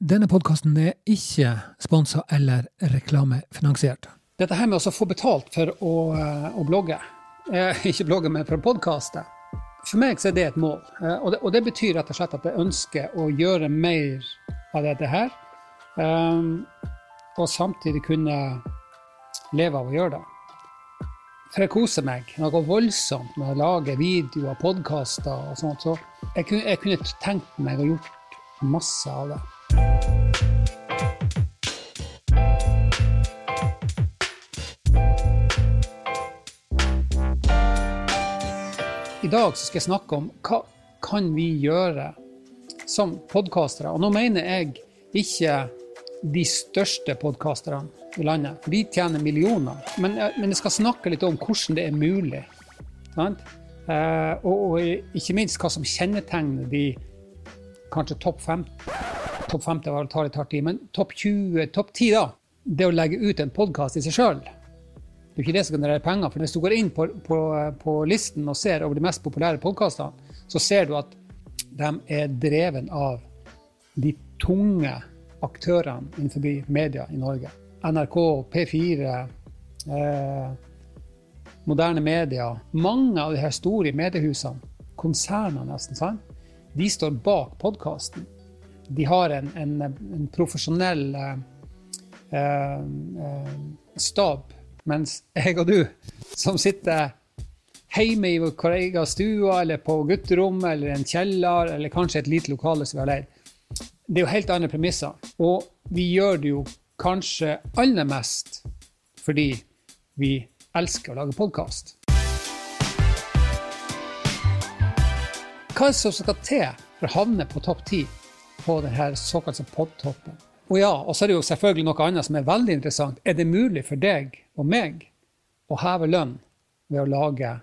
Denne podkasten er ikke sponsa eller reklamefinansiert. Dette her med å få betalt for å, eh, å blogge, eh, ikke blogge, men for å podkaste, for meg så er det et mål. Eh, og, det, og, det, betyr rett og slett at jeg ønsker å gjøre mer av dette her. Og samtidig kunne leve av å gjøre det. For jeg koser meg noe voldsomt med å lage videoer, podkaster og sånt. Så jeg kunne, jeg kunne tenkt meg å gjort masse av det. I dag skal jeg snakke om hva kan vi gjøre som podkastere. Og nå mener jeg ikke de største podkasterne i landet, de tjener millioner. Men, men, jeg skal snakke litt om hvordan det er mulig. Eh, og, og, ikke minst hva som kjennetegner de kanskje topp 50 topp 50 var tar litt hardt i, men topp 20, topp 10, da. Det å legge ut en podkast i seg sjøl. Det er ikke det som genererer penger. For hvis du går inn på, på, på listen og ser over de mest populære podkastene, så ser du at de er dreven av de tunge aktørene innenfor media i Norge. NRK, P4, eh, moderne media. Mange av de her store mediehusene, konsernene nesten, sant? de står bak podkasten de har en, en, en profesjonell eh, eh, stab, mens jeg og du, som sitter hjemme i vår egen stue eller på gutterommet eller en kjeller eller kanskje et lite lokale som vi har leid, det er jo helt andre premisser. Og vi gjør det jo kanskje aller mest fordi vi elsker å lage podkast. Hva er det som skal til for å havne på topp ti på denne såkalte podtoppen. Og ja, og så er det jo selvfølgelig noe annet som er veldig interessant. Er det mulig for deg og meg å heve lønn ved å lage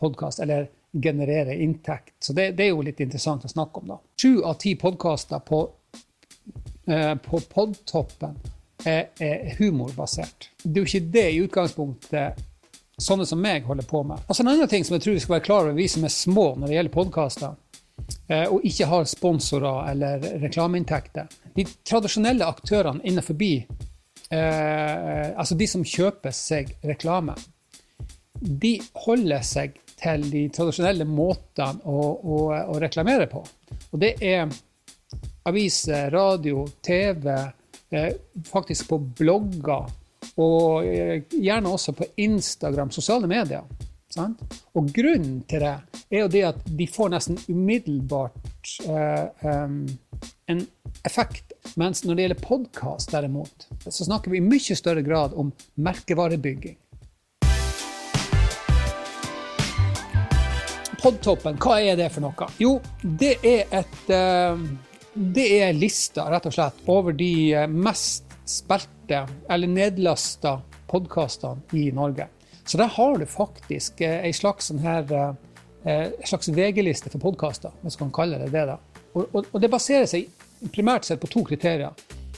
podkast, eller generere inntekt? Så det, det, er jo litt interessant å snakke om, da. Sju av ti podkaster på, eh, på podtoppen er, er, humorbasert. Det er jo ikke det i utgangspunktet sånne som meg holder på med. Altså En annen ting som jeg tror vi skal være klar over, vi som er små når det gjelder podkaster, og ikke har sponsorer eller reklameinntekter. De tradisjonelle aktørene innenfor eh, altså de som kjøper seg reklame, de holder seg til de tradisjonelle måtene å, å, å reklamere på. Og det er aviser, radio, TV, eh, faktisk på blogger, og eh, gjerne også på Instagram, sosiale medier. Sant? Og grunnen til det er jo det at de får nesten umiddelbart eh, um, en effekt. Mens når det gjelder podkast, derimot, så snakker vi i mye større grad om merkevarebygging. Podtoppen, hva er det for noe? Jo, det er et uh, Det er lista, rett og slett, over de eh, mest spilte eller nedlasta podkastene i Norge. Så der har du faktisk ei en slags, sånn her, eh, slags VG-liste for podkaster, hvis man kan kalle det det. Og, og, og, det baserer seg primært sett på to kriterier.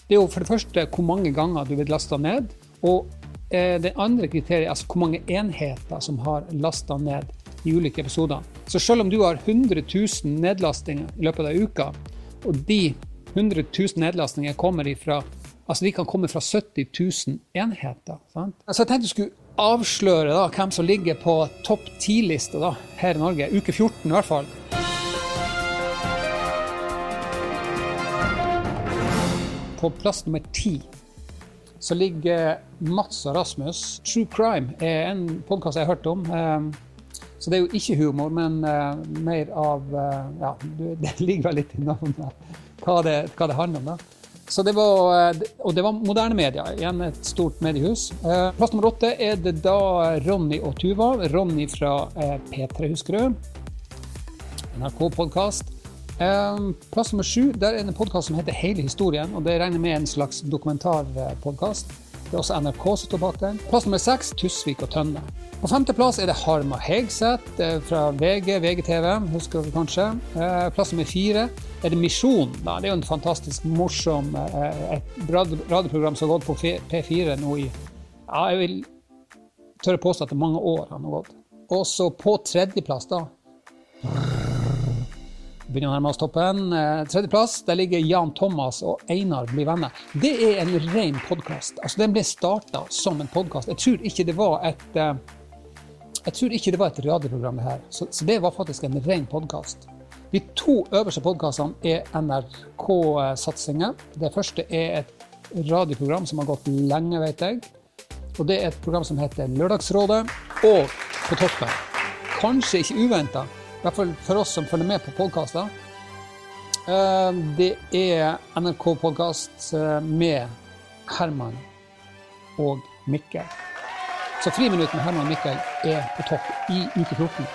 Det er jo for det første hvor mange ganger du vil laste ned. Og eh, det andre kriteriet altså hvor mange enheter som har lasta ned i ulike episoder. Så selv om du har 100 000 nedlastinger i løpet av uka, og de 100 000 nedlastinger kommer ifra Altså de kan komme fra 70 000 enheter. Sant? Altså jeg tenkte jeg skulle avsløre da, hvem som ligger på topp ti-lista her i Norge. Uke 14 i hvert fall. På plass nummer ti så ligger Mats og Rasmus. True Crime er en podkast jeg har hørt om. Ehm, så det er jo ikke humor, men eh, mer av eh, Ja, det ligger vel litt i navnet hva det, hva det handler om. da. Det var, eh, og det var moderne media, igjen et stort mediehus. Eh, plass nummer åtte er det da Ronny og Tuva. Ronny fra eh, P3, husker du? NRK-podkast. Plass nummer sju der er det en podkast som heter Hele historien. og Det regner med en slags dokumentarpodkast. Det er også NRK som står bak den. Plass nummer seks Tusvik og Tønne. På femteplass er det Harma Hegseth fra VG, VGTV, husker dere kanskje. Plass nummer fire er det Misjon. Det er jo en fantastisk morsom eh, et radioprogram som har gått på P4 nå i ja, jeg vil tørre påstå at det er mange år han har gått. Og så på tredjeplass, da Begynner å nærme oss toppen. Eh, Tredjeplass, der ligger Jan Thomas og Einar blir venner. Det er en ren podkast. Altså, den ble starta som en podkast. Jeg tror ikke det var et eh, jeg tror ikke det var et radioprogram, det her. Så, så det var faktisk en ren podkast. De to øverste podkastene er NRK-satsinger. Det første er et radioprogram som har gått lenge, vet jeg. Og det er et program som heter Lørdagsrådet. Og på toppen, kanskje ikke uventa, i hvert fall for oss som følger med på podkaster, eh, det er NRK-podkast eh, med Herman og Mikkel. Så Friminutt med Herman og Mikkel er på topp i uke 14.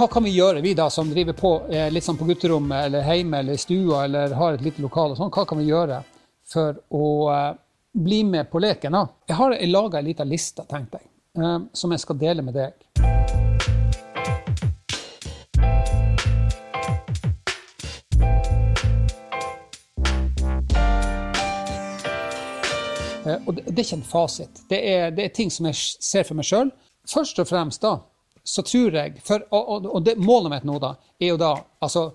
Hva kan vi gjøre, vi da som driver på eh, litt sånn på gutterommet eller hjemme eller i stua eller har et lite lokal og sånn, hva kan vi gjøre for å bli med på leken? da? Jeg har laga ei lita liste, tenkte jeg, eh, som jeg skal dele med deg. Eh, og det, det, er ikke en fasit. Det er, det er ting som jeg ser for meg sjøl. Først og fremst da, så tror jeg for, Og, og det, målet mitt nå da, er jo da altså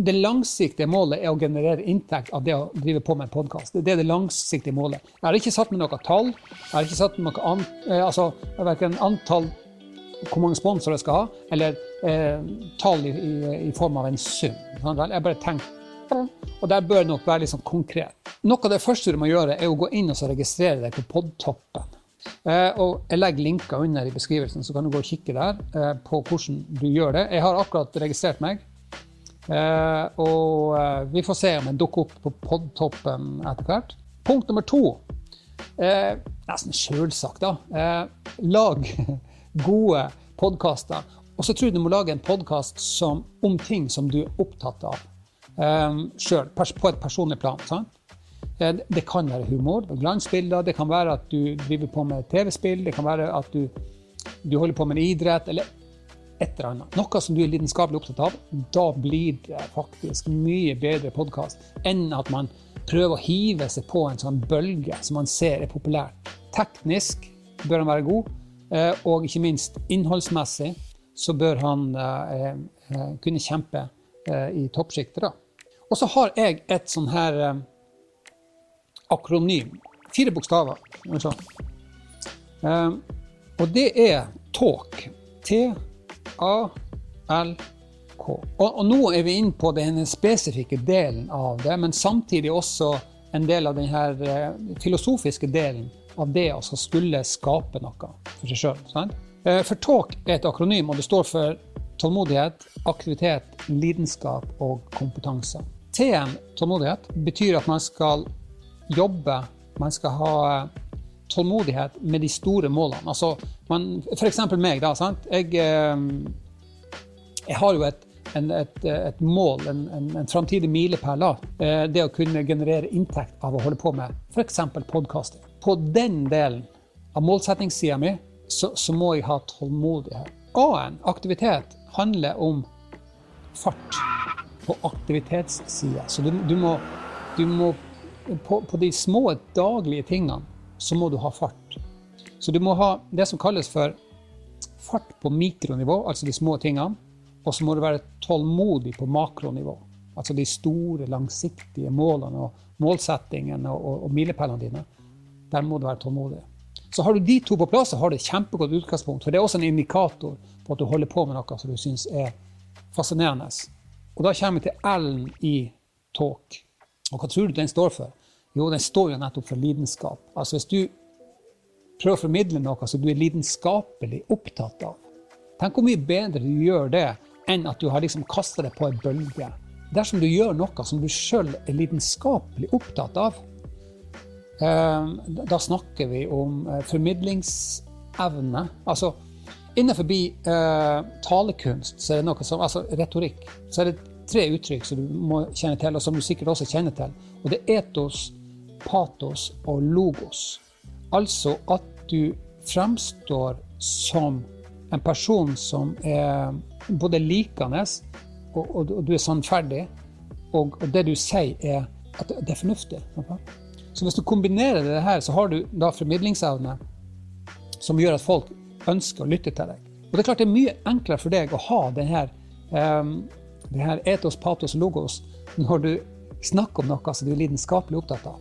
det langsiktige målet er å generere inntekt av det å drive på med en podkast. Det er det langsiktige målet. Jeg har ikke satt med noe tall. Jeg har ikke satt med noe an, eh, altså, verken antall hvor mange sponsorer jeg skal ha, eller eh, tall i, i, i, form av en sum. Jeg bare tenker og der bør det nok være litt sånn konkret. Noe av det første du må gjøre, er å gå inn og registrere deg på Podtoppen. Eh, og jeg legger linker under i beskrivelsen, så kan du gå og kikke der eh, på hvordan du gjør det. Jeg har akkurat registrert meg. Eh, og eh, vi får se om jeg dukker opp på Podtoppen etter hvert. Punkt nummer to. Eh, nesten sjølsagt, da. Lag gode podkaster. Og så tror jeg du må lage en podkast om ting som du er opptatt av um, sjøl, på et personlig plan. Sant? Det kan være humor, glansbilder, det kan være at du driver på med TV-spill, det kan være at du, du, holder på med idrett, eller et eller annet. Noe som du er lidenskapelig opptatt av. Da blir det faktisk mye bedre podkast enn at man prøver å hive seg på en sånn bølge som man ser er populært. Teknisk bør han være god, eh, og ikke minst innholdsmessig så bør han eh, kunne kjempe i toppsjiktet. Og så har jeg et sånn her eh, akronym. Fire bokstaver. Eh, og det er TALK. T-A-L-K. Og, og, nå er vi inne på den spesifikke delen av det, men samtidig også en del av den her eh, filosofiske delen av det å skulle skape noe for seg sjøl. Eh, for TALK er et akronym, og det står for tålmodighet, aktivitet, lidenskap og kompetanse. T-en, tålmodighet, betyr at man skal jobbe, man skal ha tålmodighet med de store målene. Altså, eksempel meg. da, sant? Jeg, eh, jeg har jo et, en, et, et mål, en, en, en framtidig milepæl. Eh, det å kunne generere inntekt av å holde på med f.eks. podkasting. På den delen av målsettingssida mi så, så, må jeg ha tålmodighet. A-en, aktivitet, handler om fart på aktivitetssida. Så du, du, må, du må på, på, de små daglige tingene så må du ha fart. Så du må ha det som kalles for fart på mikronivå, altså de små tingene. Og så må du være tålmodig på makronivå. Altså de store, langsiktige målene og målsettingene og, og, og milepælene dine. Der må du være tålmodig. Så har du de to på plass, så har du et kjempegodt utgangspunkt. For det er også en indikator på at du holder på med noe som du syns er fascinerende. Og da kommer vi til L-en i talk. Og hva tror du den står for? Jo, den står jo nettopp for lidenskap. Altså hvis du prøver å formidle noe som du er lidenskapelig opptatt av, tenk hvor mye bedre du gjør det enn at du har liksom kasta det på en bølge. Dersom du gjør noe som du sjøl er lidenskapelig opptatt av, eh, da snakker vi om eh, formidlingsevne. Altså innenfor uh, talekunst, så er det noe som, altså retorikk, så er det tre uttrykk som du må kjenne til, og som du sikkert også kjenner til. Og det er etos, patos og logos. Altså at du fremstår som en person som er både likende, og, og, og du er sannferdig, og, og, det du sier, er at det er fornuftig. Så hvis du kombinerer det her, så har du da formidlingsevne som gjør at folk ønsker å lytte til deg. Og det er klart det er mye enklere for deg å ha denne, um, denne etos, patos, logos når du snakker om noe som du er lidenskapelig opptatt av.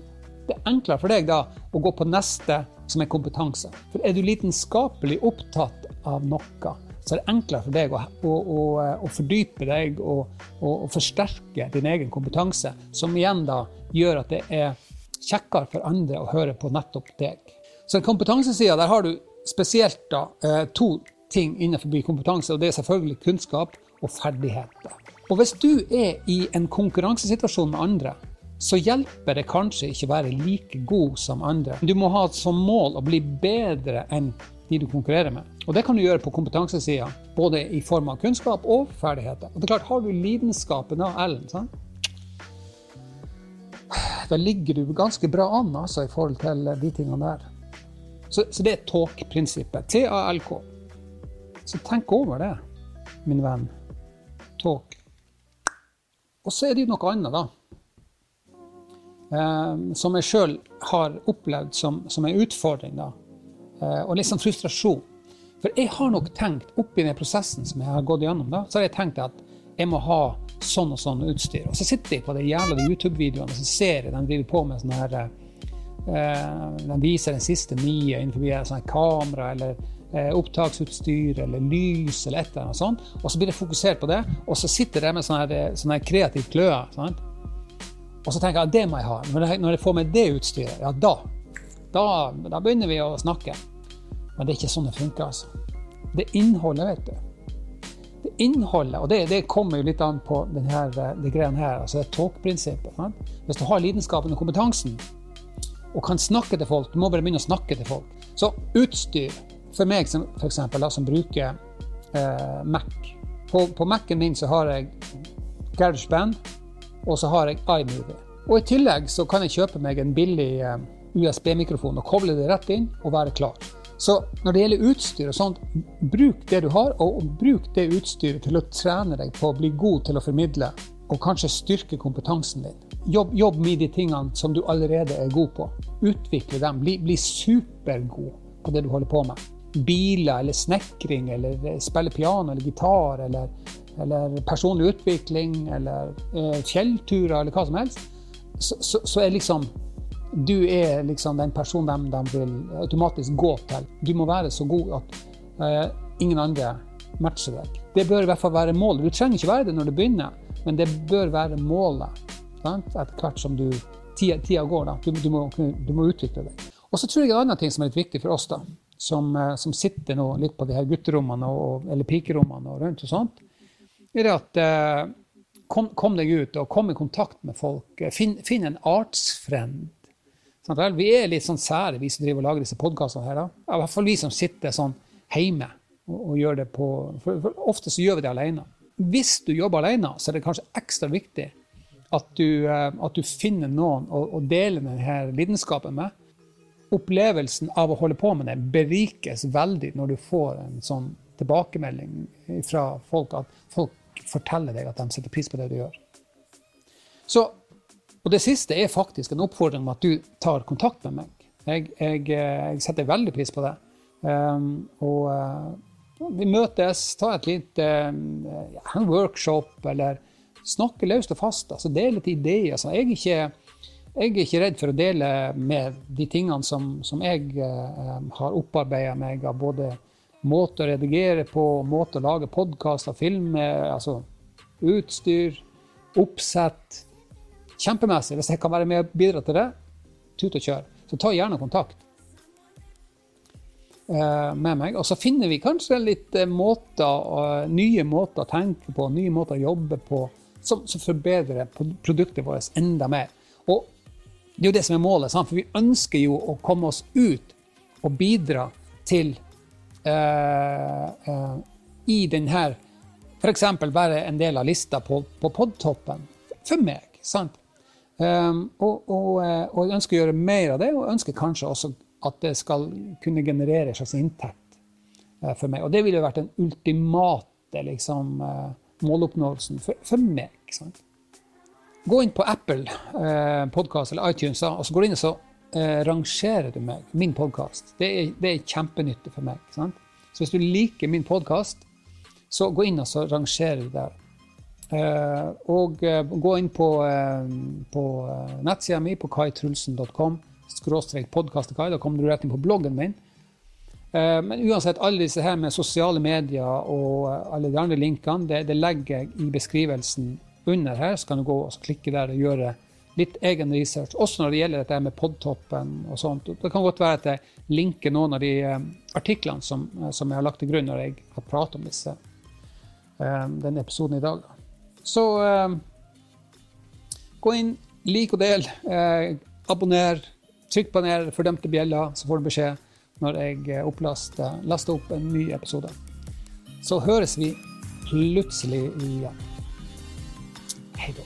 Det er enklere for deg da å gå på neste, som er kompetanse. For er du lidenskapelig opptatt av noe, så er det enklere for deg å, å, å, å fordype deg og, forsterke din egen kompetanse, som igjen da gjør at det er kjekkere for andre å høre på nettopp deg. Så kompetansesida, der har du spesielt da, eh, to ting innenfor kompetanse, og det er selvfølgelig kunnskap og ferdigheter. Og hvis du er i en konkurransesituasjon med andre, så hjelper det kanskje ikke å være like god som andre. Du må ha som mål å bli bedre enn de du konkurrerer med. Og det kan du gjøre på kompetansesida, både i form av kunnskap og ferdigheter. Og det er klart, Har du lidenskapen av Ellen, sant? da ligger du ganske bra an altså, i forhold til de tingene der. Så, så det er talk-prinsippet. T-A-L-K. Så tenk over det, min venn. Talk. Og så er det jo noe annet, da. Eh, som jeg sjøl har opplevd som, som en utfordring. da. Eh, og litt sånn frustrasjon. For jeg har nok tenkt, oppi den prosessen som jeg har gått gjennom, da, så har jeg tenkt at jeg må ha sånn og sånn utstyr. Og så sitter jeg på de jævla YouTube-videoene og så ser jeg de driver på med sånn her eh, De viser den siste nye innenfor sånn kamera eller eh, opptaksutstyr eller lys eller et eller annet sånt. Og så blir det fokusert på det, og så sitter de med sånn her, her kreativ kløe. Sant? Og så tenker jeg at det må jeg ha. Når jeg får med det utstyret, ja da, da, da begynner vi å snakke. Men det er ikke sånn det funker, altså. Det er innholdet, vet du. Det innholdet, og det, det kommer jo litt an på denne, det greiene her, altså det talk-prinsippet. Hvis du har lidenskapen og kompetansen, og kan snakke til folk, du må bare begynne å snakke til folk. Så utstyr, for meg som, for eksempel, da, som bruker eh, Mac På, på Mac-en min så har jeg GarageBand, og så har jeg iMovie. Og i tillegg så kan jeg kjøpe meg en billig eh, USB-mikrofon og koble det rett inn og være klar. Så når det gjelder utstyr og sånt, bruk det du har, og bruk det utstyret til å trene deg på å bli god til å formidle, og kanskje styrke kompetansen din. Jobb, jobb med de tingene som du allerede er god på. Utvikle dem. Bli, bli supergod på det du holder på med. Biler eller snekring eller spille piano eller gitar eller, eller personlig utvikling eller eh, fjellturer eller hva som helst, så, så, så er liksom du er liksom den personen de, de, vil automatisk gå til. Du må være så god at eh, ingen andre matcher deg. Det bør i hvert fall være målet. Du trenger ikke være det når du begynner, men det bør være målet sant? etter hvert som du, tida, tida går. Du, du, må, du, må, utvikle deg. Og så tror jeg en annen ting som er litt viktig for oss, da, som, uh, som sitter nå litt på de her gutterommene og, eller pikerommene og rundt og sånt, er det at uh, kom, kom, deg ut og kom i kontakt med folk. Finn, finn en artsfrend. Sånn vi er litt sånn sære, vi som driver og lager disse podkastene her. da. I hvert fall vi som sitter sånn hjemme og, og gjør det på for, for, Ofte så gjør vi det alene. Hvis du jobber alene, så er det kanskje ekstra viktig at du, eh, at du finner noen å, å dele denne lidenskapen med. Opplevelsen av å holde på med det berikes veldig når du får en sånn tilbakemelding fra folk, at folk forteller deg at de setter pris på det du gjør. Så og det siste er faktisk en oppfordring om at du tar kontakt med meg. Jeg, jeg, jeg setter veldig pris på det. Um, og uh, vi møtes, ta et lite uh, workshop, eller snakke løst og fast. altså Dele litt ideer. Altså, jeg, er ikke, jeg, er ikke, redd for å dele med de tingene som, som jeg uh, har opparbeida meg av både måte å redigere på, måte å lage podkaster, filmer, altså utstyr, oppsett kjempemessig. Hvis jeg kan være med og bidra til det, tut og kjør. Så ta gjerne kontakt uh, med meg. Og så finner vi kanskje litt uh, måter, nye måter å tenke på, nye måter å jobbe på, som, som forbedrer produktet vårt enda mer. Og det er jo det som er målet, sant? for vi ønsker jo å komme oss ut og bidra til i denne F.eks. være en del av lista på, på podtoppen. For meg. sant? Um, og, og, eh, og, jeg ønsker å gjøre mer av det, og ønsker kanskje også at det skal kunne generere en slags inntekt uh, for meg. Og det ville jo vært den ultimate liksom, uh, måloppnåelsen for, for meg. Sant? Gå inn på Apple eh, podkast eller iTunes, og så går du inn og så rangerer du meg, min podkast. Det, det, er kjempenyttig for meg. Sant? Så hvis du liker min podkast, så gå inn og så rangerer du der. Eh, og uh, gå inn på, eh, på nettsida mi på kaitrulsen.com skråstrek podkastekai. Da kommer du rett inn på bloggen min. Men uansett, alle disse her med sosiale medier og alle de andre linkene, det, det legger jeg i beskrivelsen under her. Så kan du gå og klikke der og gjøre litt egen research, også når det gjelder dette med podtoppen og sånt. Det kan godt være at jeg linker noen av de artiklene som, som jeg har lagt til grunn når jeg har pratet om disse, denne episoden i dag. Så eh, gå inn, lik og del. Eh, abonner. Trykk på den fordømte bjella, så får du beskjed når jeg eh, laster opp en ny episode. Så høres vi plutselig igjen. けど